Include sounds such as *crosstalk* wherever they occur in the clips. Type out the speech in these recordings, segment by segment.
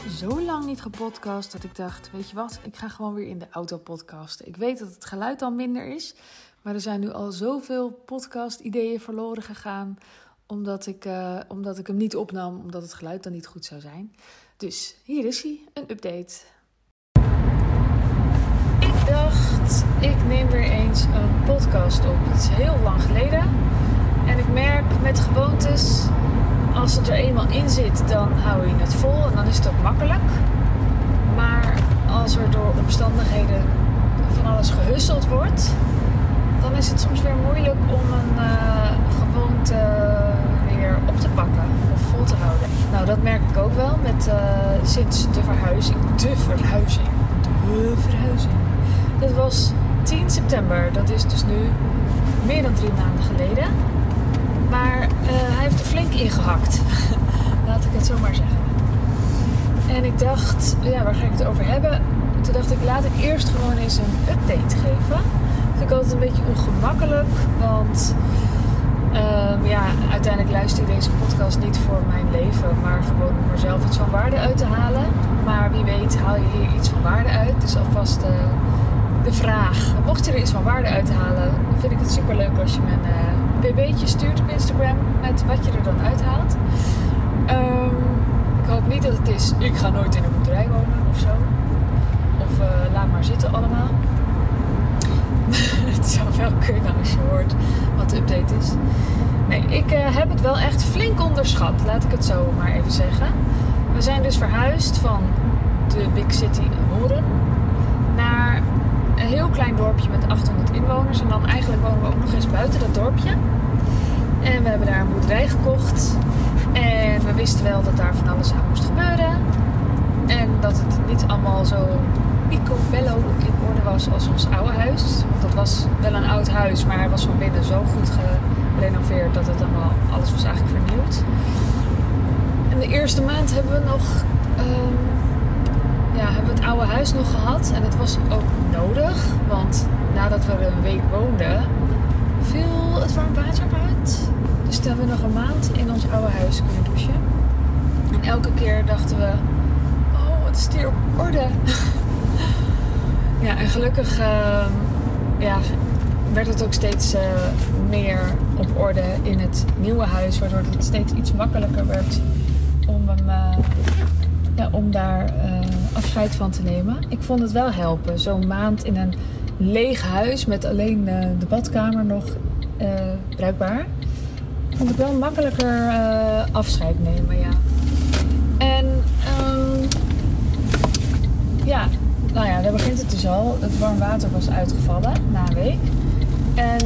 inmiddels zo lang niet gepodcast dat ik dacht: weet je wat, ik ga gewoon weer in de auto podcasten. Ik weet dat het geluid al minder is, maar er zijn nu al zoveel podcast-ideeën verloren gegaan. Omdat ik, uh, omdat ik hem niet opnam, omdat het geluid dan niet goed zou zijn. Dus hier is hij, een update. Ik dacht, ik neem weer eens een podcast op. Het is heel lang geleden. En ik merk met gewoontes als het er eenmaal in zit, dan hou je het vol en dan is het ook makkelijk. Maar als er door omstandigheden van alles gehusseld wordt, dan is het soms weer moeilijk om een uh, gewoonte weer op te pakken of vol te houden. Nou, dat merk ik ook wel met uh, sinds de verhuizing. De verhuizing. De verhuizing. Dat was 10 september. Dat is dus nu meer dan drie maanden geleden. Maar uh, hij heeft er flink ingehakt. *laughs* Laat ik het zo maar zeggen. En ik dacht, ja, waar ga ik het over hebben? Toen dacht ik, laat ik eerst gewoon eens een update geven. Dat vind ik altijd een beetje ongemakkelijk. Want um, ja, uiteindelijk luister je deze podcast niet voor mijn leven. Maar gewoon om er zelf iets van waarde uit te halen. Maar wie weet haal je hier iets van waarde uit. Dus alvast uh, de vraag. Mocht je er iets van waarde uit halen, vind ik het super leuk als je een uh, bb'tje stuurt op Instagram met wat je er dan uithaalt. Um, ik hoop niet dat het is, ik ga nooit in een boerderij wonen of zo. Of uh, laat maar zitten allemaal. *laughs* het zou wel kunnen als je hoort wat de update is. Nee, ik uh, heb het wel echt flink onderschat, laat ik het zo maar even zeggen. We zijn dus verhuisd van de big city Horen heel klein dorpje met 800 inwoners. En dan eigenlijk wonen we ook nog eens buiten dat dorpje. En we hebben daar een boerderij gekocht. En we wisten wel dat daar van alles aan moest gebeuren. En dat het niet allemaal zo picobello in orde was als ons oude huis. Want dat was wel een oud huis, maar was van binnen zo goed gerenoveerd dat het allemaal, alles was eigenlijk vernieuwd. En de eerste maand hebben we nog... Um, ja, hebben we het oude huis nog gehad. En het was ook nodig. Want nadat we er een week woonden, viel het warm water uit. Dus toen hebben we nog een maand in ons oude huis kunnen douchen. En elke keer dachten we, oh, wat is hier op orde? *laughs* ja, en gelukkig uh, ja, werd het ook steeds uh, meer op orde in het nieuwe huis. Waardoor het steeds iets makkelijker werd om om daar uh, afscheid van te nemen. Ik vond het wel helpen. Zo'n maand in een leeg huis met alleen uh, de badkamer nog uh, bruikbaar. Vond ik wel makkelijker afscheid nemen, ja. En um, ja, nou ja, daar begint het dus al. Het warm water was uitgevallen na een week. En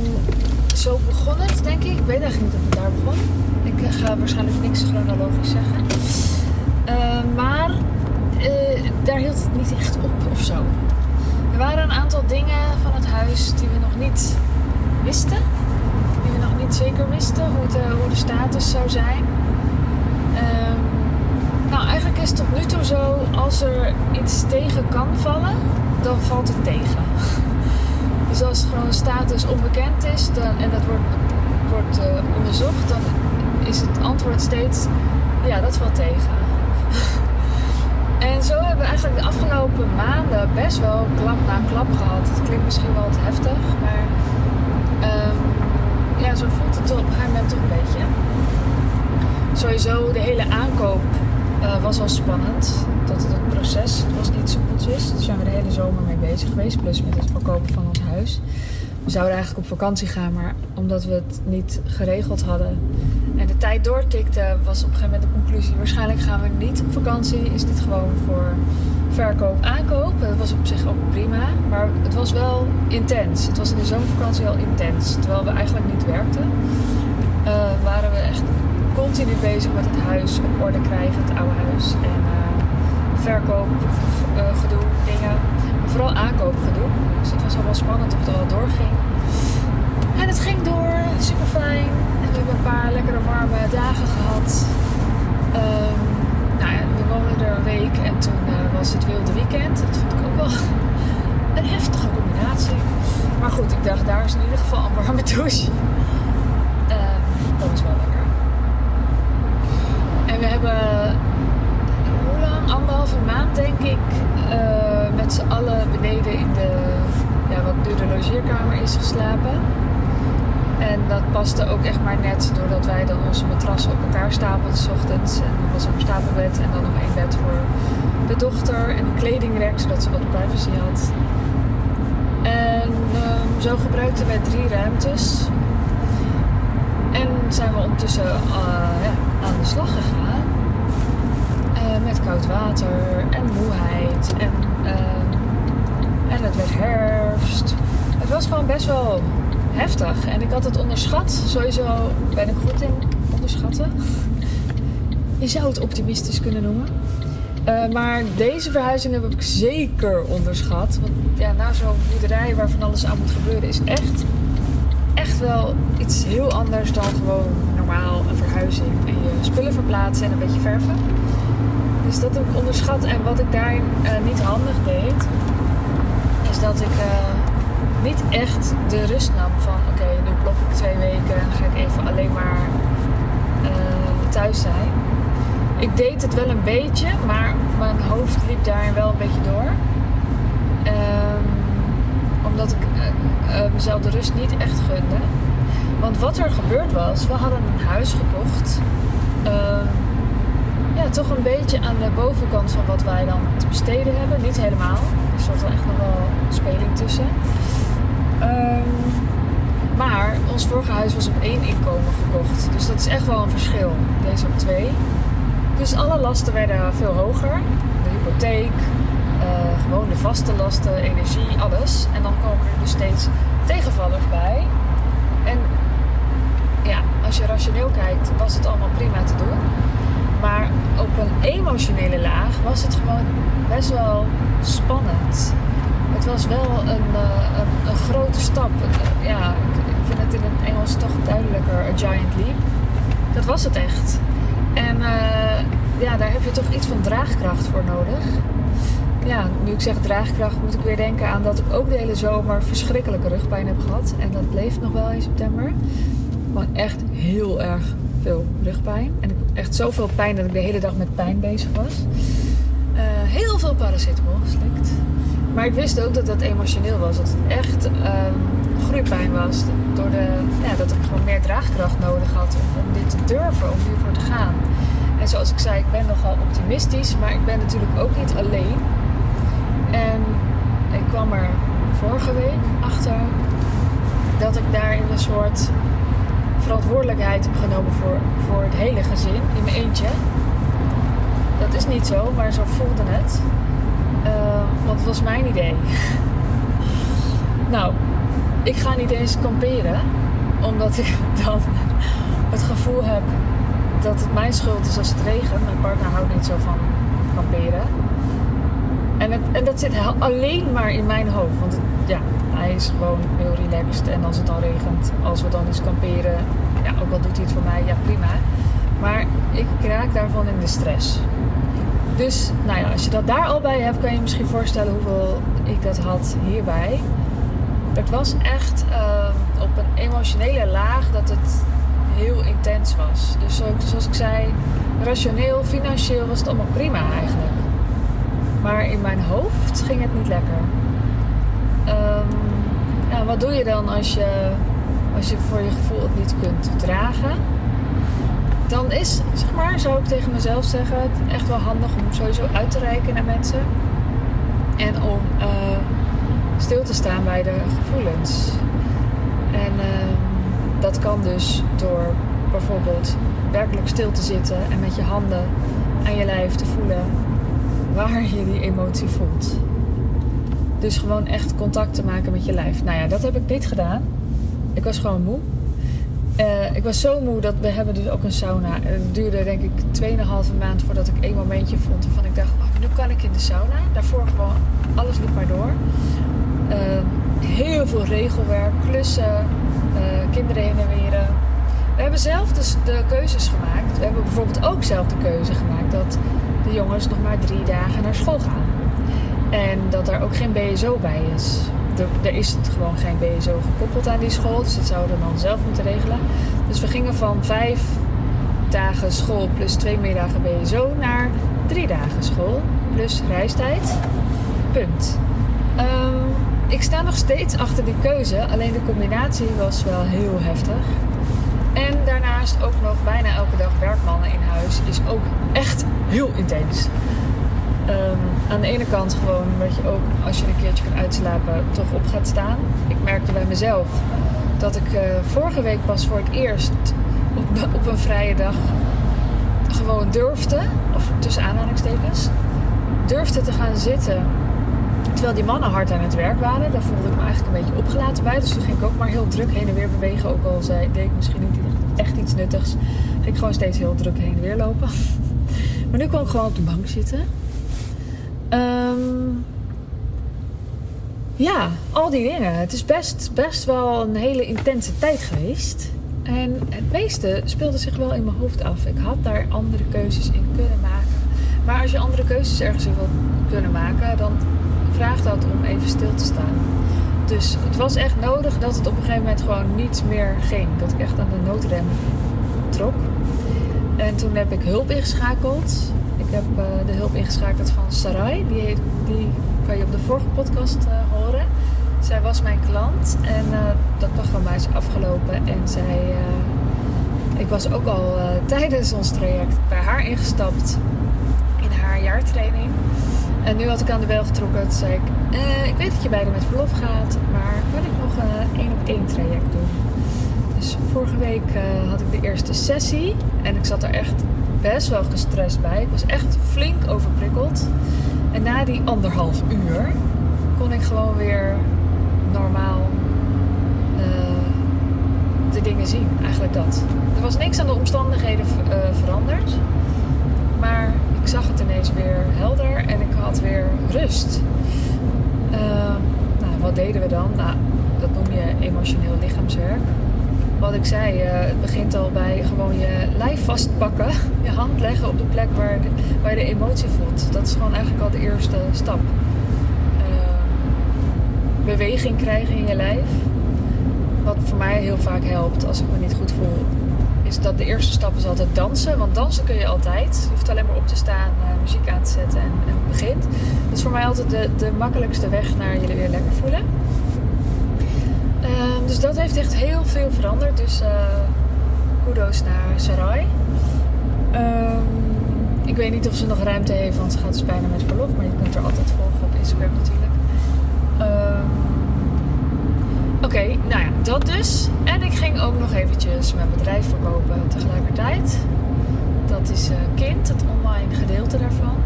zo begon het, denk ik. Ik weet eigenlijk niet of het daar begon. Ik ga waarschijnlijk niks chronologisch zeggen. Uh, maar uh, daar hield het niet echt op of zo. Er waren een aantal dingen van het huis die we nog niet wisten. Die we nog niet zeker wisten hoe de, hoe de status zou zijn. Um, nou, eigenlijk is het tot nu toe zo, als er iets tegen kan vallen, dan valt het tegen. *laughs* Dus als gewoon status onbekend is dan, en dat wordt, wordt uh, onderzocht, dan is het antwoord steeds, ja, dat valt tegen. En zo hebben we eigenlijk de afgelopen maanden best wel klap na klap gehad. Het klinkt misschien wel te heftig, maar um, ja, zo voelt het op een gegeven moment toch een beetje. Sowieso de hele aankoop uh, was wel spannend. Dat het, proces was niet soepeltjes. Daar zijn we de hele zomer mee bezig geweest. Plus met het verkopen van ons huis. We zouden eigenlijk op vakantie gaan, maar omdat we het niet geregeld hadden en de tijd doortikte, was op een gegeven moment de conclusie: waarschijnlijk gaan we niet op vakantie. Is dit gewoon voor verkoop, aankoop? Dat was op zich ook prima, maar het was wel intens. Het was in de zomervakantie al intens, terwijl we eigenlijk niet werkten. Uh, waren we echt continu bezig met het huis op orde krijgen, het oude huis. En uh, verkoop, uh, gedoe, dingen. Vooral aankoopgedoe. Dus het was al wel spannend of het al doorging. En het ging door, super fijn. En we hebben een paar lekkere warme dagen gehad. Um, nou ja, we woonden er een week en toen uh, was het wilde weekend. Dat vond ik ook wel *laughs* een heftige combinatie. Maar goed, ik dacht, daar is in ieder geval een warme *laughs* douche. Um, dat was wel lekker. En we hebben, hoe lang? Anderhalf z'n allen beneden in de, ja, wat nu de logeerkamer is geslapen. En dat paste ook echt maar net doordat wij dan onze matrassen op elkaar stapelden s ochtends. En er was een stapelbed en dan nog één bed voor de dochter en een kledingrek, zodat ze wat privacy had. En ehm, zo gebruikten wij drie ruimtes. En zijn we ondertussen uh, ja, aan de slag gegaan. Uh, met koud water en moeheid. En, uh, en het werd herfst. Het was gewoon best wel heftig. En ik had het onderschat. Sowieso ben ik goed in onderschatten. Je zou het optimistisch kunnen noemen. Uh, maar deze verhuizing heb ik zeker onderschat. Want ja, na zo'n boerderij waar van alles aan moet gebeuren, is echt, echt wel iets heel anders dan gewoon normaal een verhuizing. En je spullen verplaatsen en een beetje verven. Dus dat heb ik onderschat. En wat ik daarin uh, niet handig deed, is dat ik uh, niet echt de rust nam van oké, nu blok ik twee weken en ga ik even alleen maar thuis zijn ik deed het wel een beetje, maar mijn hoofd liep daar wel een beetje door. Um, omdat ik mezelf de rust niet echt gunde. Want wat er gebeurd was, we hadden een huis gekocht. Toch een beetje aan de bovenkant van wat wij dan te besteden hebben. Niet helemaal. Er zat wel echt nog wel speling tussen. Um, maar ons vorige huis was op één inkomen gekocht. Dus dat is echt wel een verschil. Deze op twee. Dus alle lasten werden veel hoger. De hypotheek, uh, gewoon de vaste lasten, energie, alles. En dan komen er dus steeds tegenvallers bij. En ja, als je rationeel kijkt, was het allemaal prima te doen. Maar op een emotionele laag was het gewoon best wel spannend. Het was wel een, uh, een, een, grote stap. ja, ik vind het in het Engels toch duidelijker, een giant leap. Dat was het echt. En uh, ja, daar heb je toch iets van draagkracht voor nodig. Ja, nu ik zeg draagkracht moet ik weer denken aan dat ik ook de hele zomer verschrikkelijke rugpijn heb gehad. En dat bleef nog wel in september. Maar echt heel erg veel rugpijn. En ik had echt zoveel pijn dat ik de hele dag met pijn bezig was. Uh, heel veel paracetamol geslikt. Maar ik wist ook dat dat emotioneel was. Dat het echt um, groeipijn was. Door de, ja, dat ik gewoon meer draagkracht nodig had om, om dit te durven, om hiervoor te gaan. En zoals ik zei, ik ben nogal optimistisch, maar ik ben natuurlijk ook niet alleen. En ik kwam er vorige week achter dat ik daarin een soort verantwoordelijkheid heb genomen voor, voor het hele gezin in mijn eentje. Dat is niet zo, maar zo voelde het. Uh, was mijn idee. nou, ik ga niet eens kamperen, omdat ik *laughs* dan het gevoel heb dat het mijn schuld is als het regent. Mijn partner houdt niet zo van kamperen. En, het, en dat zit alleen maar in mijn hoofd. Want ja, hij is gewoon heel relaxed. En als het dan regent, als we dan eens kamperen, ja, ook al doet hij het voor mij, ja prima. Maar ik raak daarvan in de stress. Dus nou ja, als je dat daar al bij hebt, kan je je misschien voorstellen hoeveel ik dat had hierbij. Het was echt uh, op een emotionele laag dat het heel intens was. Dus zoals ik zei, rationeel, financieel was het allemaal prima eigenlijk. Maar in mijn hoofd ging het niet lekker. Ja, wat doe je dan als je, als je voor je gevoel het niet kunt dragen? Dan is, zeg maar, zou ik tegen mezelf zeggen, het echt wel handig om sowieso uit te reiken naar mensen. En om uh, stil te staan bij de gevoelens. En uh, dat kan dus door bijvoorbeeld werkelijk stil te zitten en met je handen aan je lijf te voelen waar je die emotie voelt. Dus gewoon echt contact te maken met je lijf. Nou ja, dat heb ik niet gedaan. Ik was gewoon moe. Uh, ik was zo moe dat we hebben dus ook een sauna. Het duurde denk ik 2,5 maand voordat ik één momentje vond waarvan ik dacht, oh, nu kan ik in de sauna. Daarvoor gewoon alles liep maar door. Uh, heel veel regelwerk, klussen, kinderen heen en weer. We hebben zelf dus de keuzes gemaakt. We hebben bijvoorbeeld ook zelf de keuze gemaakt dat de jongens nog maar drie dagen naar school gaan. En dat er ook geen BSO bij is. Er, is het gewoon geen BSO gekoppeld aan die school, dus dat zouden we dan zelf moeten regelen. Dus we gingen van vijf dagen school plus twee middagen BSO naar drie dagen school plus reistijd. punt. Ehm, ik sta nog steeds achter die keuze, alleen de combinatie was wel heel heftig. En daarnaast ook nog bijna elke dag werkmannen in huis is ook echt heel intens. Ehm, aan de ene kant gewoon dat je ook als je een keertje kan uitslapen toch op gaat staan. Ik merkte bij mezelf dat ik uh, vorige week pas voor het eerst op, op een vrije dag gewoon durfde, of tussen aanhalingstekens, durfde te gaan zitten terwijl die mannen hard aan het werk waren. Daar voelde ik me eigenlijk een beetje opgelaten bij. Dus toen ging ik ook maar heel druk heen en weer bewegen. Ook al zei, deed ik misschien niet echt iets nuttigs. Ging ik gewoon steeds heel druk heen en weer lopen. *laughs* Maar nu kon ik gewoon op de bank zitten. Um, ja, al die dingen. Het is best, best wel een hele intense tijd geweest. En het meeste speelde zich wel in mijn hoofd af. Ik had daar andere keuzes in kunnen maken. Maar als je andere keuzes ergens in wil kunnen maken, dan vraagt dat om even stil te staan. Dus het was echt nodig dat het op een gegeven moment gewoon niet meer ging. Dat ik echt aan de noodrem trok. En toen heb ik hulp ingeschakeld. Ik heb uh, de hulp ingeschakeld van Sarai. Die, heeft, die kan je op de vorige podcast uh, horen. Zij was mijn klant en uh, dat programma is afgelopen. En zij, ik was ook al tijdens ons traject bij haar ingestapt in haar jaartraining. En nu had ik aan de bel getrokken. Toen zei ik, ik weet dat je beide met verlof gaat, maar kan ik nog een één op één traject doen? Dus vorige week had ik de eerste sessie en ik zat er echt best wel gestrest bij. Ik was echt flink overprikkeld. En na die anderhalf uur kon ik gewoon weer normaal uh, de dingen zien. Eigenlijk dat. Er was niks aan de omstandigheden uh, veranderd. Maar ik zag het ineens weer helder en ik had weer rust. Uh, nou, wat deden we dan? Nou, dat noem je emotioneel lichaamswerk wat ik zei, uh, het begint al bij gewoon je lijf vastpakken. *laughs* Je hand leggen op de plek waar, waar je de emotie voelt. Dat is gewoon eigenlijk al de eerste stap. Uh, beweging krijgen in je lijf. Wat voor mij heel vaak helpt als ik me niet goed voel. Is dat de eerste stap is altijd dansen. Want dansen kun je altijd. Je hoeft alleen maar op te staan, uh, muziek aan te zetten en, het begint. Dat is voor mij altijd de, de makkelijkste weg naar je weer lekker voelen. Um, dus dat heeft echt heel veel veranderd. Dus uh, kudos naar Sarai. Um, ik weet niet of ze nog ruimte heeft, want ze gaat dus bijna met verlof. Maar je kunt er altijd volgen op Instagram natuurlijk. Um, Oké, nou ja, dat dus. En ik ging ook nog eventjes mijn bedrijf verkopen tegelijkertijd. Dat is uh, Kind, het online gedeelte daarvan.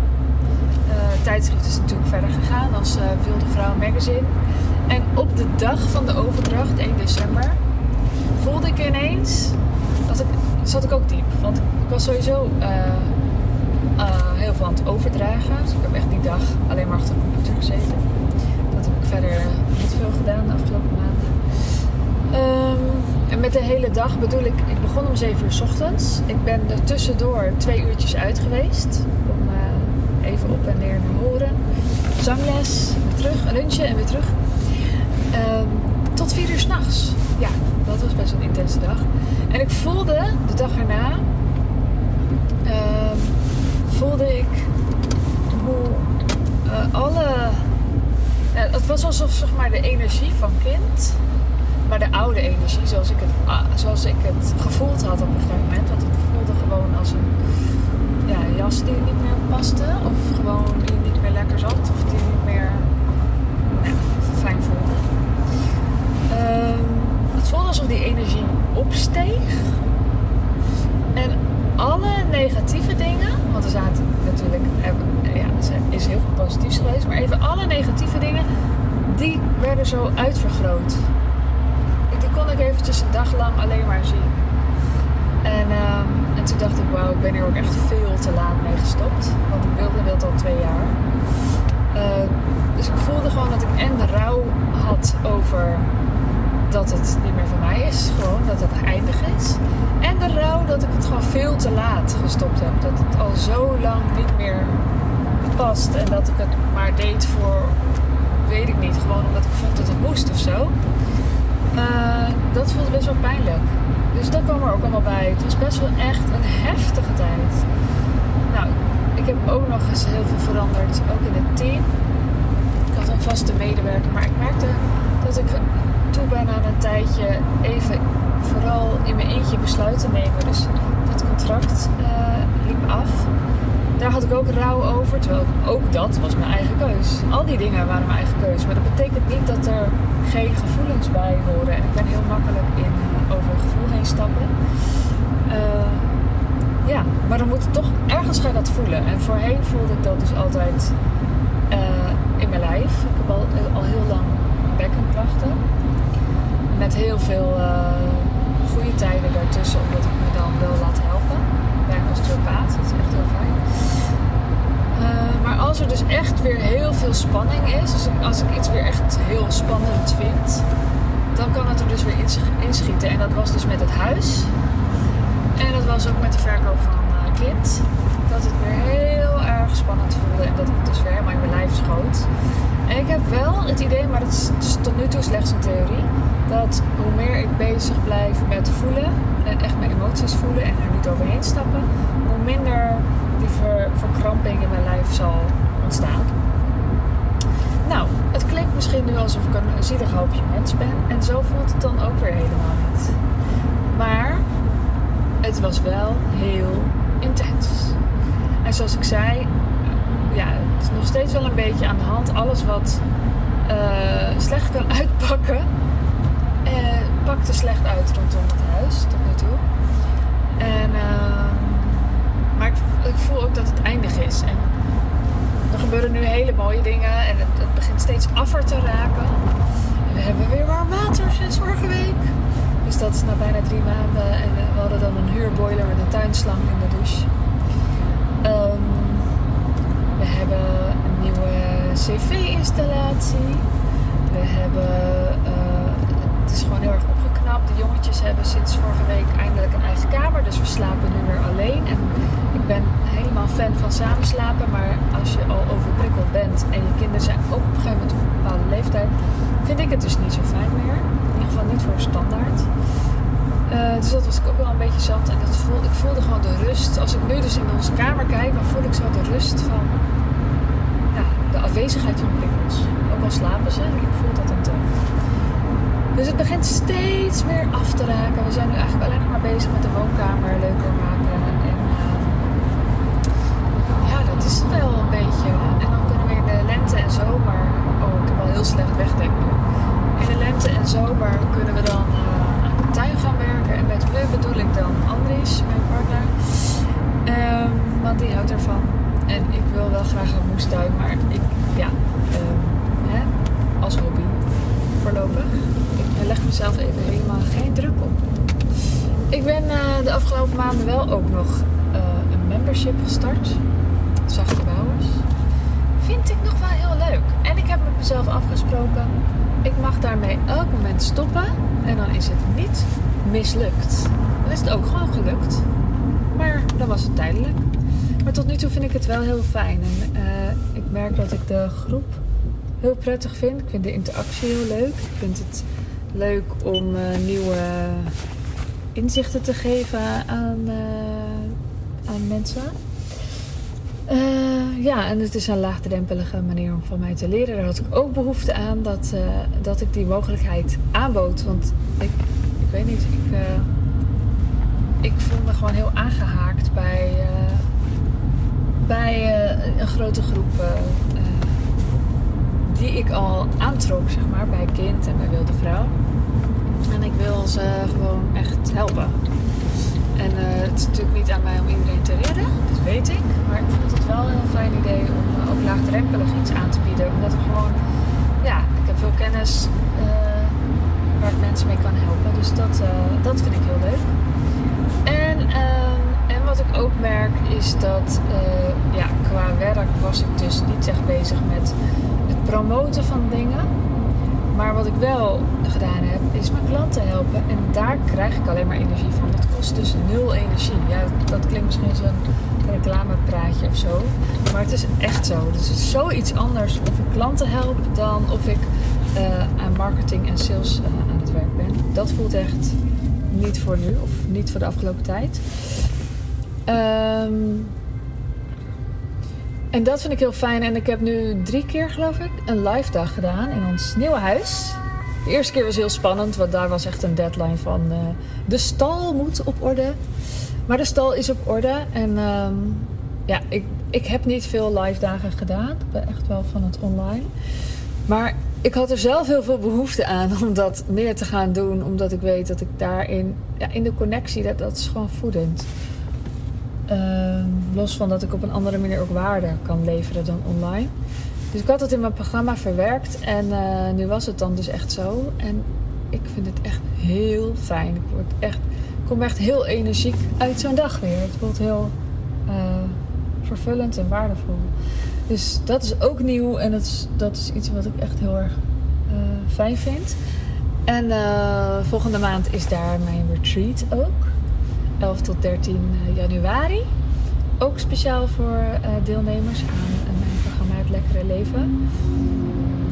Uh, tijdschrift is natuurlijk verder gegaan als Wilde Vrouw Magazine. En op de dag van de overdracht, 1 december, voelde ik ineens dat ik, zat ik ook diep. Want ik was sowieso uh, uh, heel veel aan het overdragen. Dus ik heb echt die dag alleen maar achter de computer gezeten. Dat heb ik verder niet veel gedaan de afgelopen maanden. Um, en met de hele dag bedoel ik, ik begon om 7 uur s ochtends. Ik ben er tussendoor twee uurtjes uit geweest. Om uh, even op en neer naar horen. Zangles, terug, lunchen en weer terug. Um, tot vier uur s'nachts. Ja, dat was best een intense dag. En ik voelde de dag erna, um, voelde ik hoe uh, alle. Het was alsof zeg maar, de energie van kind, maar de oude energie, zoals ik het, uh, zoals ik het gevoeld had op een gegeven moment. Want het voelde gewoon als een ja, jas die niet meer paste, of gewoon die niet meer lekker zat, of die niet meer nou, fijn voelde. Um, het voelde alsof die energie opsteeg. En alle negatieve dingen, want er zaten natuurlijk, ja, er is heel veel positiefs geweest, maar even alle negatieve dingen, die werden zo uitvergroot. Die kon ik eventjes een dag lang alleen maar zien. En, um, en toen dacht ik, wauw, ik ben hier ook echt veel te laat mee gestopt. Want ik wilde dat al twee jaar. Uh, dus ik voelde gewoon dat ik en de rouw had over dat het niet meer van mij is. Gewoon dat het eindig is. En de rouw dat ik het gewoon veel te laat gestopt heb. Dat het al zo lang niet meer past. En dat ik het maar deed voor, weet ik niet, gewoon omdat ik vond dat het moest of zo. Uh, dat voelde best wel pijnlijk. Dus dat kwam er ook allemaal bij. Het was best wel echt een heftige tijd. Nou, ik heb ook nog eens heel veel veranderd, ook in het team. had een vaste medewerker. Maar ik merkte dat ik toe ben aan een tijdje even vooral in mijn eentje besluiten nemen. Dus dat contract uh, liep af. Daar had ik ook rouw over. Terwijl ook dat was mijn eigen keus. Al die dingen waren mijn eigen keus. Maar dat betekent niet dat er geen gevoelens bij horen. En ik ben heel makkelijk in uh, over een gevoel heen stappen. Uh, ja, maar dan moet het toch ergens gaan dat voelen. En voorheen voelde ik dat dus altijd in mijn lijf. Ik heb al, al heel lang bekkenklachten. Met heel veel goede tijden daartussen, omdat ik me dan wil laten helpen bij een osteopaat. Dat is echt heel fijn. Uh, maar als er dus echt weer heel veel spanning is, dus als ik iets weer echt heel spannend vind, dan kan het er dus weer inschieten. En dat was dus met het huis. En dat was ook met de verkoop van uh, kind. Dat het weer heel erg spannend voelde en dat het dus weer helemaal in mijn lijf schoot. En ik heb wel het idee, maar dat is tot nu toe slechts een theorie, dat hoe meer ik bezig blijf met voelen en echt mijn emoties voelen en er niet overheen stappen, hoe minder die verkramping in mijn lijf zal ontstaan. Nou, het klinkt misschien nu alsof ik een zielig hoopje mens ben en zo voelt het dan ook weer helemaal niet. Maar het was wel heel intens. En zoals ik zei, ja, het is nog steeds wel een beetje aan de hand. Alles wat uh, slecht kan uitpakken, uh, pakte slecht uit rondom het huis tot nu toe. En, uh, maar ik, ik, voel ook dat het eindig is. En er gebeuren nu hele mooie dingen en het, het begint steeds affer te raken. En we hebben weer warm water sinds vorige week. Dus dat is na bijna drie maanden. En we hadden dan een huurboiler met een tuinslang in de douche. Um, we hebben een nieuwe cv-installatie. We hebben, het is gewoon heel erg opgeknapt. De jongetjes hebben sinds vorige week eindelijk een eigen kamer. Dus we slapen nu weer alleen. En ik ben helemaal fan van samenslapen. Maar als je al overprikkeld bent en je kinderen zijn ook op een gegeven moment op een bepaalde leeftijd, vind ik het dus niet zo fijn meer. In ieder geval niet voor standaard. Uh, dus dat was ik ook wel een beetje zat. En dat ik voelde gewoon de rust. Als ik nu dus in onze kamer kijk, dan voel ik zo de rust van de afwezigheid van prikkels. Ook al slapen ze, ik voel dat dan toch. Dus het begint steeds meer af te raken. We zijn nu eigenlijk alleen nog maar bezig met de woonkamer leuker maken. En uh, ja, dat is wel een beetje. En dan kunnen we in de lente en zomer. Oh, ik heb al heel slecht wegdek nu. In de lente en zomer kunnen we dan uh, aan de tuin gaan werken. En met we bedoel ik dan Andries, mijn partner. Um, want die houdt ervan. En ik wil wel graag een moestuin, maar ik, ja, uh, hè, als hobby voorlopig. Ik leg mezelf even helemaal geen druk op. Ik ben uh, de afgelopen maanden wel ook nog uh, een membership gestart. Zachte Bouwers. Vind ik nog wel heel leuk. En ik heb met mezelf afgesproken, ik mag daarmee elk moment stoppen. En dan is het niet mislukt. Dan is het ook gewoon gelukt. Maar dan was het tijdelijk. Maar tot nu toe vind ik het wel heel fijn. En uh, ik merk dat ik de groep heel prettig vind. Ik vind de interactie heel leuk. Ik vind het leuk om uh, nieuwe inzichten te geven aan, uh, aan mensen. ja, en het is een laagdrempelige manier om van mij te leren. Daar had ik ook behoefte aan dat, dat ik die mogelijkheid aanbood. Want ik, ik weet niet, ik, ik voel me gewoon heel aangehaakt bij bij een grote groep die ik al aantrok, zeg maar, bij kind en bij wilde vrouw. En ik wil ze gewoon echt helpen. En het is natuurlijk niet aan mij om iedereen te redden, dat weet ik. Maar ik vond het wel een heel fijn idee om ook laagdrempelig iets aan te bieden. Omdat ik gewoon, ja, ik heb veel kennis waar ik mensen mee kan helpen. Dus dat, dat vind ik heel leuk. En wat ik ook merk is dat ja, qua werk was ik dus niet echt bezig met promoten van dingen. Maar wat ik wel gedaan heb, is mijn klanten helpen. En daar krijg ik alleen maar energie van. Dat kost dus nul energie. Ja, dat, klinkt misschien als een reclamepraatje of zo. Maar het is echt zo. Dus het is zoiets anders of ik klanten help dan of ik uh, aan marketing en sales uh, aan het werk ben. Dat voelt echt niet voor nu of niet voor de afgelopen tijd. Um, En dat vind ik heel fijn. En ik heb nu drie keer, geloof ik, een live dag gedaan in ons nieuwe huis. De eerste keer was heel spannend, want daar was echt een deadline van... Uh, de stal moet op orde. Maar de stal is op orde. En ehm, ja, ik, ik heb niet veel live dagen gedaan. Ik ben echt wel van het online. Maar ik had er zelf heel veel behoefte aan om dat meer te gaan doen. Omdat ik weet dat ik daarin, ja, in de connectie, dat, dat is gewoon voedend. Uh, los van dat ik op een andere manier ook waarde kan leveren dan online. Dus ik had het in mijn programma verwerkt en uh, nu was het dan dus echt zo. En ik vind het echt heel fijn. Ik, word echt, ik kom echt heel energiek uit zo'n dag weer. Het voelt heel uh, vervullend en waardevol. Dus dat is ook nieuw en dat is, dat is iets wat ik echt heel erg uh, fijn vind. En volgende maand is daar mijn retreat ook. 11 tot 13 januari. Ook speciaal voor deelnemers aan mijn programma Het Lekkere Leven.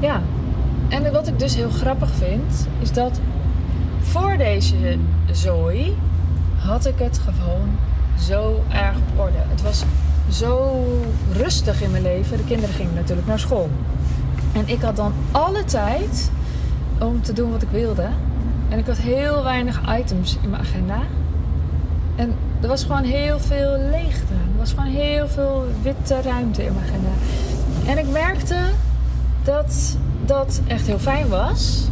Ja, en wat ik dus heel grappig vind, is dat voor deze zooi had ik het gewoon zo erg op orde. Het was zo rustig in mijn leven. De kinderen gingen natuurlijk naar school. En ik had dan alle tijd om te doen wat ik wilde. En ik had heel weinig items in mijn agenda. En er was gewoon heel veel leegte. Er was gewoon heel veel witte ruimte in mijn agenda. En ik merkte dat dat echt heel fijn was.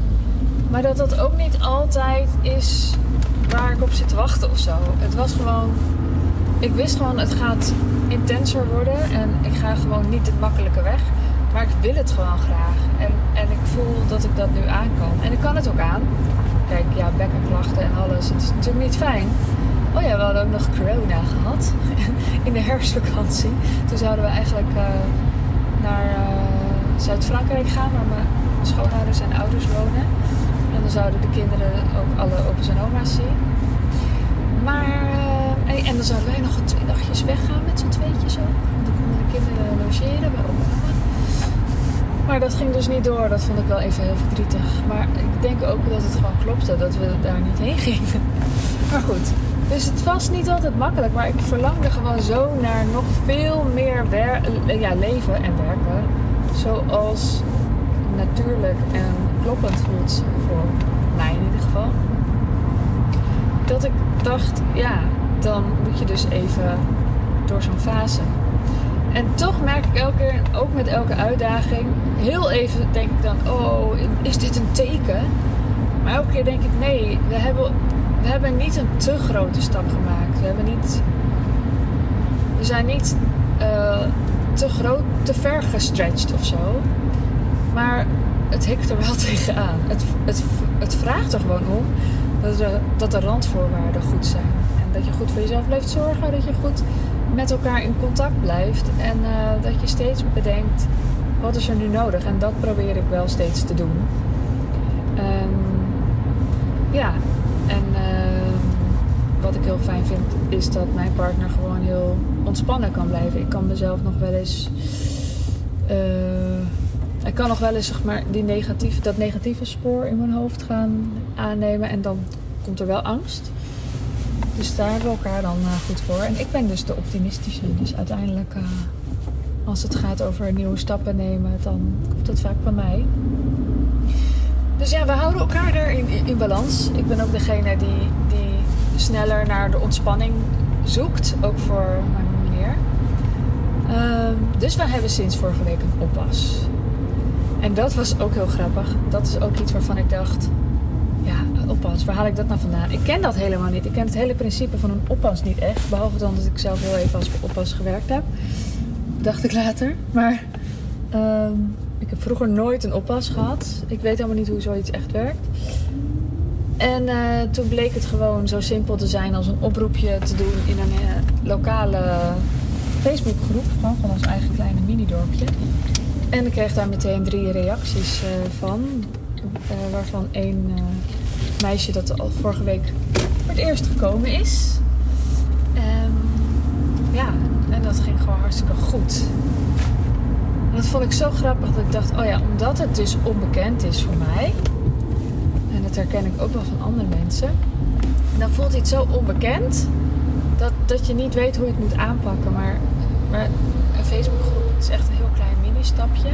Maar dat dat ook niet altijd is waar ik op zit te wachten of zo. Het was gewoon. Ik wist gewoon, het gaat intenser worden. En ik ga gewoon niet de makkelijke weg. Maar ik wil het gewoon graag. En, en ik voel dat ik dat nu aan kan. En ik kan het ook aan. Kijk, ja, bekkenklachten en alles. Het is natuurlijk niet fijn. Oh ja, we hadden ook nog corona gehad. *laughs* In de herfstvakantie. Toen zouden we eigenlijk uh, naar uh, Zuid-Frankrijk gaan. Waar mijn schoonouders en ouders wonen. En dan zouden de kinderen ook alle opa's en oma's zien. Maar, uh, en dan zouden wij nog twee dagjes weggaan met z'n tweetjes zo. Dan konden de kinderen logeren bij opa en oma. Maar dat ging dus niet door. Dat vond ik wel even heel verdrietig. Maar ik denk ook dat het gewoon klopte dat we daar niet heen gingen. *laughs* Maar goed. Dus het was niet altijd makkelijk. Maar ik verlangde gewoon zo naar nog veel meer ja, leven en werken. Zoals natuurlijk en kloppend voelt voor mij in ieder geval. Dat ik dacht, ja, dan moet je dus even door zo'n fase. En toch merk ik elke keer, ook met elke uitdaging, heel even denk ik dan, oh, is dit een teken? Maar elke keer denk ik, nee, we hebben, we hebben niet een te grote stap gemaakt. We hebben niet, we zijn niet uh, te groot, te ver gestretched of zo. Maar het hikt er wel *laughs* tegenaan. Het, het, het vraagt er gewoon om dat de, dat de randvoorwaarden goed zijn. En dat je goed voor jezelf blijft zorgen. Dat je goed met elkaar in contact blijft. En uh, dat je steeds bedenkt, wat is er nu nodig? En dat probeer ik wel steeds te doen. Um, ja, wat ik heel fijn vind, is dat mijn partner gewoon heel ontspannen kan blijven. Ik kan mezelf nog wel eens... Uh, ik kan nog wel eens zeg maar, die negatieve, dat negatieve spoor in mijn hoofd gaan aannemen. En dan komt er wel angst. Dus daar hebben we elkaar dan uh, goed voor. En ik ben dus de optimistische. Dus uiteindelijk, uh, als het gaat over nieuwe stappen nemen, dan komt dat vaak van mij. Dus ja, we houden elkaar er in, in, balans. Ik ben ook degene die sneller naar de ontspanning zoekt. Ook voor mijn meneer. Uh, dus we hebben sinds vorige week een oppas. En dat was ook heel grappig. Dat is ook iets waarvan ik dacht: ja, oppas, waar haal ik dat nou vandaan? Ik ken dat helemaal niet. Ik ken het hele principe van een oppas niet echt. Behalve dan dat ik zelf heel even als oppas gewerkt heb. Dacht ik later. Maar um, ik heb vroeger nooit een oppas gehad. Ik weet helemaal niet hoe zoiets echt werkt. En uh, toen bleek het gewoon zo simpel te zijn als een oproepje te doen in een uh, lokale Facebookgroep. Van ons eigen kleine mini-dorpje. En ik kreeg daar meteen drie reacties uh, van. Waarvan één meisje dat al vorige week voor het eerst gekomen is. Um, ja, en dat ging gewoon hartstikke goed. En dat vond ik zo grappig dat ik dacht, oh ja, omdat het dus onbekend is voor mij. Herken ik ook wel van andere mensen. Dan voelt iets zo onbekend dat, dat je niet weet hoe je het moet aanpakken. Maar, maar een Facebookgroep is echt een heel klein mini-stapje.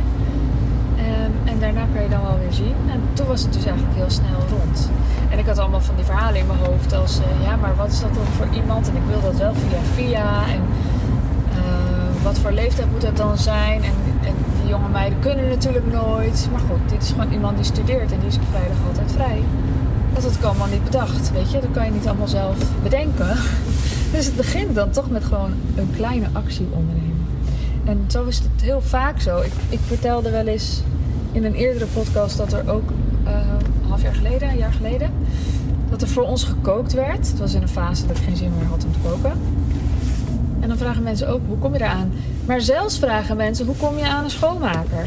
Ehm, en daarna kan je dan wel weer zien. En toen was het dus eigenlijk heel snel rond. En ik had allemaal van die verhalen in mijn hoofd als... eh, ja, maar wat is dat dan voor iemand? En ik wil dat wel via via. En eh, wat voor leeftijd moet dat dan zijn? En, jonge meiden kunnen natuurlijk nooit. Maar goed, dit is gewoon iemand die studeert en die is vrijdag altijd vrij. Dat had ik allemaal niet bedacht, weet je. Dat kan je niet allemaal zelf bedenken. *laughs* Dus het begint dan toch met gewoon een kleine actie ondernemen. En zo is het heel vaak zo. Ik, ik vertelde wel eens in een eerdere podcast dat er ook eh, een half jaar geleden, een jaar geleden, dat er voor ons gekookt werd. Het was in een fase dat ik geen zin meer had om te koken. En dan vragen mensen ook, hoe kom je eraan? Maar zelfs vragen mensen, hoe kom je aan een schoonmaker?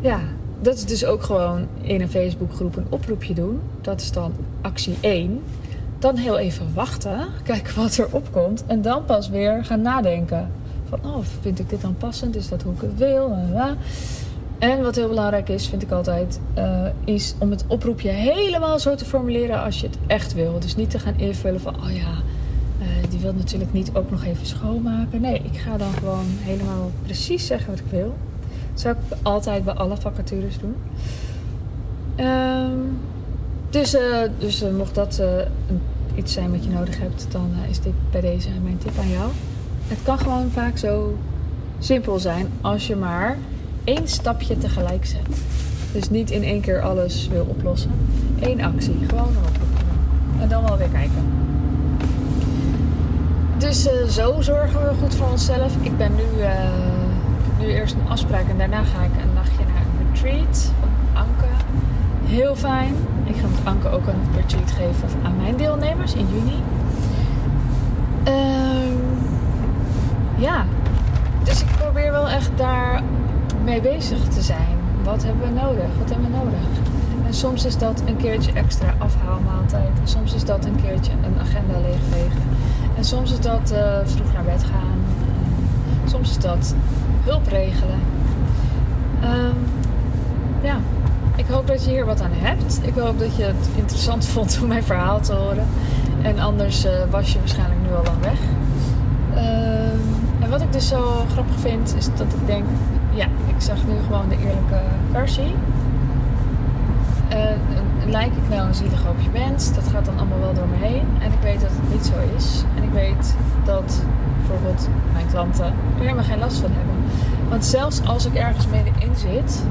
Ja, dat is dus ook gewoon in een Facebookgroep een oproepje doen. Dat is dan actie 1. Dan heel even wachten, kijken wat er opkomt. En dan pas weer gaan nadenken. Van, oh, vind ik dit dan passend? Is dat hoe ik het wil? En wat heel belangrijk is, vind ik altijd, uh, is om het oproepje helemaal zo te formuleren als je het echt wil. Dus niet te gaan invullen van, oh ja, die wil natuurlijk niet ook nog even schoonmaken. Nee, ik ga dan gewoon helemaal precies zeggen wat ik wil. Dat zou ik altijd bij alle vacatures doen. Um, dus uh, dus mocht dat iets zijn wat je nodig hebt, dan is dit bij deze mijn tip aan jou. Het kan gewoon vaak zo simpel zijn als je maar één stapje tegelijk zet. Dus niet in één keer alles wil oplossen. Eén actie, gewoon oproep. En dan wel weer kijken. Dus uh, zo zorgen we goed voor onszelf. Ik ben nu, uh, nu eerst een afspraak en daarna ga ik een nachtje naar een retreat van Anke. Heel fijn. Ik ga met Anke ook een retreat geven aan mijn deelnemers in juni. Uh, ja, dus ik probeer wel echt daar mee bezig te zijn. Wat hebben we nodig? Wat hebben we nodig? En soms is dat een keertje extra afhaalmaaltijd. Soms is dat een keertje een agenda leegvegen. En soms is dat uh, vroeg naar bed gaan. En soms is dat hulp regelen. Um, ja, ik hoop dat je hier wat aan hebt. Ik hoop dat je het interessant *laughs* vond om mijn verhaal te horen. En anders uh, was je waarschijnlijk nu al lang weg. Um, en wat ik dus zo grappig vind, is dat ik denk, ja, ik zag nu gewoon de eerlijke versie. Uh, lijk ik nou een zielig hoopje mens? Dat gaat dan allemaal wel door me heen. En ik weet dat het niet zo is. En ik weet dat bijvoorbeeld mijn klanten er helemaal geen last van hebben. Want zelfs als ik ergens middenin zit,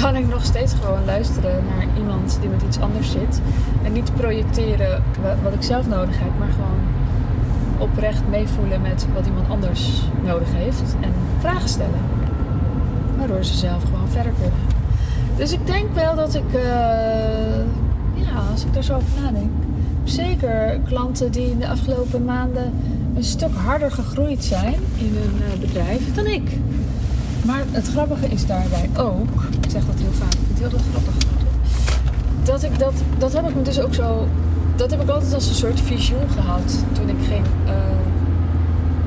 kan ik nog steeds gewoon luisteren naar iemand die met iets anders zit. En niet projecteren wat ik zelf nodig heb, maar gewoon oprecht meevoelen met wat iemand anders nodig heeft. En vragen stellen. Waardoor ze zelf gewoon verder kunnen. Dus ik denk wel dat ik, uh, ja, als ik daar zo over nadenk, zeker klanten die in de afgelopen maanden een stuk harder gegroeid zijn in hun uh, bedrijf dan ik. Maar het grappige is daarbij ook, ik zeg dat heel vaak, ik vind het heel grappig, dat ik dat, dat heb ik me dus ook zo, dat heb ik altijd als een soort visioen gehad toen ik ging uh,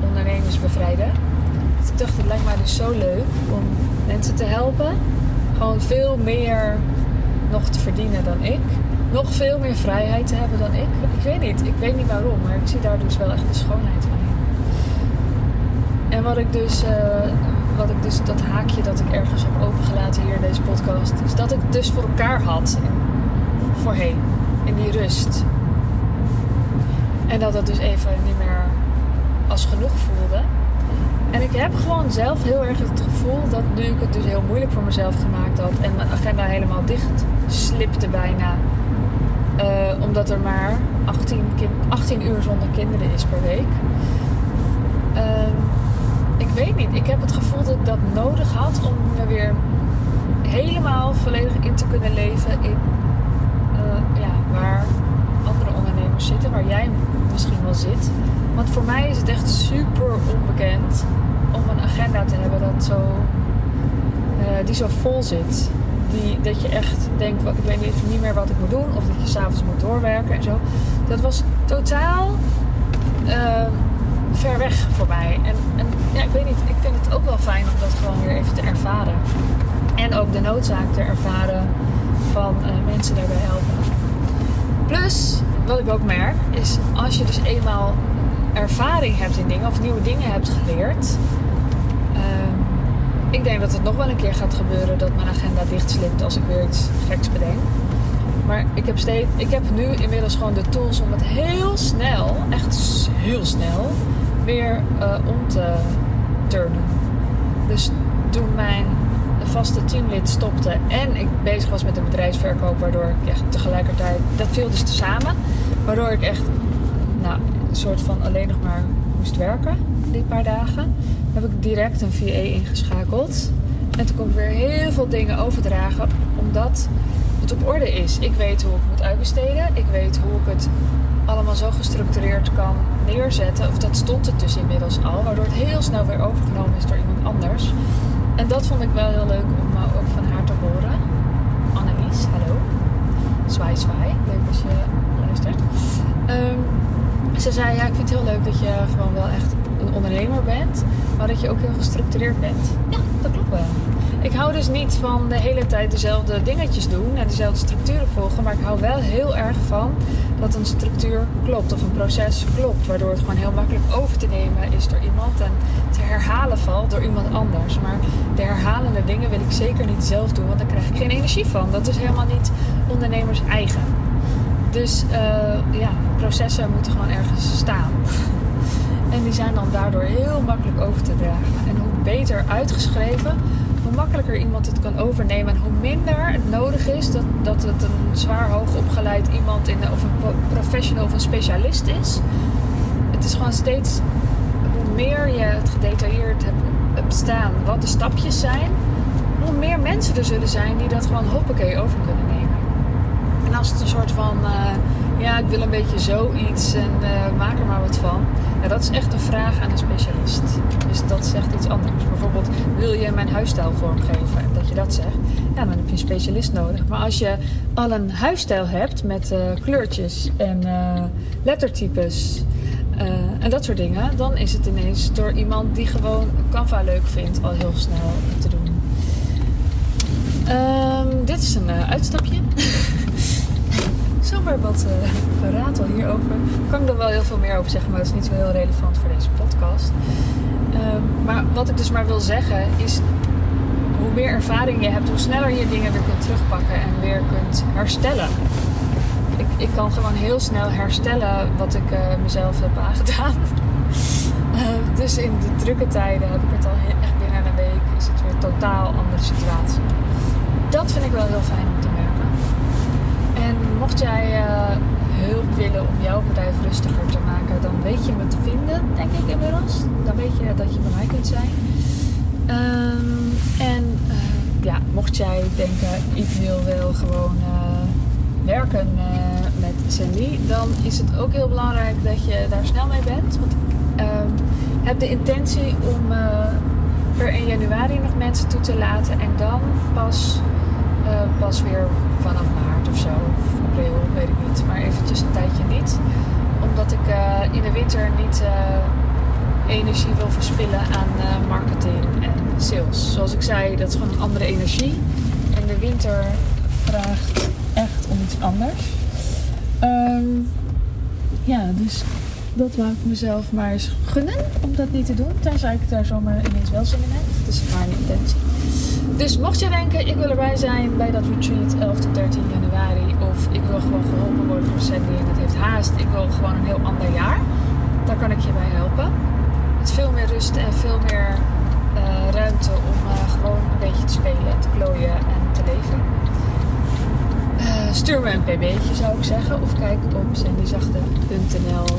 ondernemers bevrijden. Ik dacht, het lijkt mij dus zo leuk om mensen te helpen. Gewoon veel meer nog te verdienen dan ik. Nog veel meer vrijheid te hebben dan ik. Ik weet niet, ik weet niet waarom, maar ik zie daar dus wel echt de schoonheid van in. En wat ik dus, uh, wat ik dus dat haakje dat ik ergens heb opengelaten hier in deze podcast, is dat ik het dus voor elkaar had voorheen. In die rust. En dat het dus even niet meer als genoeg voelde. En ik heb gewoon zelf heel erg het gevoel dat nu ik het dus heel moeilijk voor mezelf gemaakt had en mijn agenda helemaal dicht slipte bijna. Uh, omdat er maar 18, kind, 18 uur zonder kinderen is per week. Uh, ik weet niet. Ik heb het gevoel dat ik dat nodig had om me weer helemaal volledig in te kunnen leven in uh, ja, waar andere ondernemers zitten, waar jij misschien wel zit. Want voor mij is het echt super onbekend om een agenda te hebben dat zo, uh, die zo vol zit. Die, dat je echt denkt, ik weet niet, niet meer wat ik moet doen. Of dat je s'avonds moet doorwerken en zo. Dat was totaal uh, ver weg voor mij. En, en ja, ik weet niet, ik vind het ook wel fijn om dat gewoon weer even te ervaren. En ook de noodzaak te ervaren van uh, mensen daarbij helpen. Plus, wat ik ook merk, is als je dus eenmaal ervaring hebt in dingen of nieuwe dingen hebt geleerd, ik denk dat het nog wel een keer gaat gebeuren dat mijn agenda dichtslipt als ik weer iets geks bedenk. Maar ik heb, steeds, ik heb nu inmiddels gewoon de tools om het heel snel, echt heel snel, weer uh, om te turnen. Dus toen mijn vaste teamlid stopte en ik bezig was met de bedrijfsverkoop, waardoor ik echt tegelijkertijd, dat viel dus tezamen, waardoor ik echt, nou, een soort van alleen nog maar moest werken die paar dagen, heb ik direct een VA ingeschakeld. En toen kon ik weer heel veel dingen overdragen, omdat het op orde is. Ik weet hoe ik moet uitbesteden. Ik weet hoe ik het allemaal zo gestructureerd kan neerzetten. Of dat stond het dus inmiddels al, waardoor het heel snel weer overgenomen is door iemand anders. En dat vond ik wel heel leuk om uh, ook van haar te horen. Annelies, hallo. Zwaai, zwaai. Leuk als je luistert. Um, ze zei, ja, ik vind het heel leuk dat je gewoon wel echt een ondernemer bent, maar dat je ook heel gestructureerd bent. Ja, dat klopt wel. Ik hou dus niet van de hele tijd dezelfde dingetjes doen en dezelfde structuren volgen, maar ik hou wel heel erg van dat een structuur klopt of een proces klopt, waardoor het gewoon heel makkelijk over te nemen is door iemand en te herhalen valt door iemand anders. Maar de herhalende dingen wil ik zeker niet zelf doen, want daar krijg ik geen energie van. Dat is helemaal niet ondernemers eigen. Dus uh, ja, processen moeten gewoon ergens staan. En die zijn dan daardoor heel makkelijk over te dragen. En hoe beter uitgeschreven, hoe makkelijker iemand het kan overnemen. En hoe minder het nodig is dat, dat het een zwaar hoog opgeleid iemand in of een professional of een specialist is. Het is gewoon steeds, hoe meer je het gedetailleerd hebt staan wat de stapjes zijn, hoe meer mensen er zullen zijn die dat gewoon hoppakee over kunnen nemen. En als het een soort van, uh, ja, ik wil een beetje zoiets en uh, maak er maar wat van. Ja, dat is echt een vraag aan een specialist. Dus dat zegt iets anders. Bijvoorbeeld, wil je mijn huisstijl vormgeven? En dat je dat zegt, ja, dan heb je een specialist nodig. Maar als je al een huisstijl hebt met uh, kleurtjes en lettertypes en dat soort dingen, dan is het ineens door iemand die gewoon Canva leuk vindt al heel snel te doen. Um, dit is een uitstapje. *laughs* zomaar wat uh, geratel hierover. Daar kan ik er wel heel veel meer over zeggen, maar dat is niet zo heel relevant voor deze podcast. Um, maar wat ik dus maar wil zeggen is, hoe meer ervaring je hebt, hoe sneller je dingen weer kunt terugpakken en weer kunt herstellen. Ik, ik kan gewoon heel snel herstellen wat ik uh, mezelf heb aangedaan. uh, *laughs* dus in de drukke tijden heb ik het al echt binnen een week, is het weer een totaal andere situatie. Dat vind ik wel heel fijn om te merken. En mocht jij uh, hulp willen om jouw bedrijf rustiger te maken, dan weet je me te vinden, denk ik inmiddels. Dan weet je dat je bij mij kunt zijn. Um, en uh, ja, mocht jij denken, ik wil wel gewoon uh, werken met Sandy, dan is het ook heel belangrijk dat je daar snel mee bent. Want ik ehm, heb de intentie om per 1 januari nog mensen toe te laten en dan pas, pas weer vanaf maart of zo, of april, weet ik niet. Maar eventjes een tijdje niet. Omdat ik uh, in de winter niet uh, energie wil verspillen aan uh, marketing en sales. Zoals ik zei, dat is gewoon een andere energie. En de winter vraagt echt om iets anders. Um, ja, dus dat wou ik mezelf maar eens gunnen om dat niet te doen. Tenzij ik daar zomaar ineens wel zin in heb. Dat is mijn intentie. Dus mocht je denken, ik wil erbij zijn bij dat retreat 11 tot 13 januari. Of ik wil gewoon geholpen worden door Sandy en het heeft haast. Ik wil gewoon een heel ander jaar. Daar kan ik je bij helpen. Met veel meer rust en veel meer uh, ruimte om uh, gewoon een beetje te spelen, te klooien en te leven. Uh, stuur me een pb'tje zou ik zeggen. Of kijk op sandyzachte.nl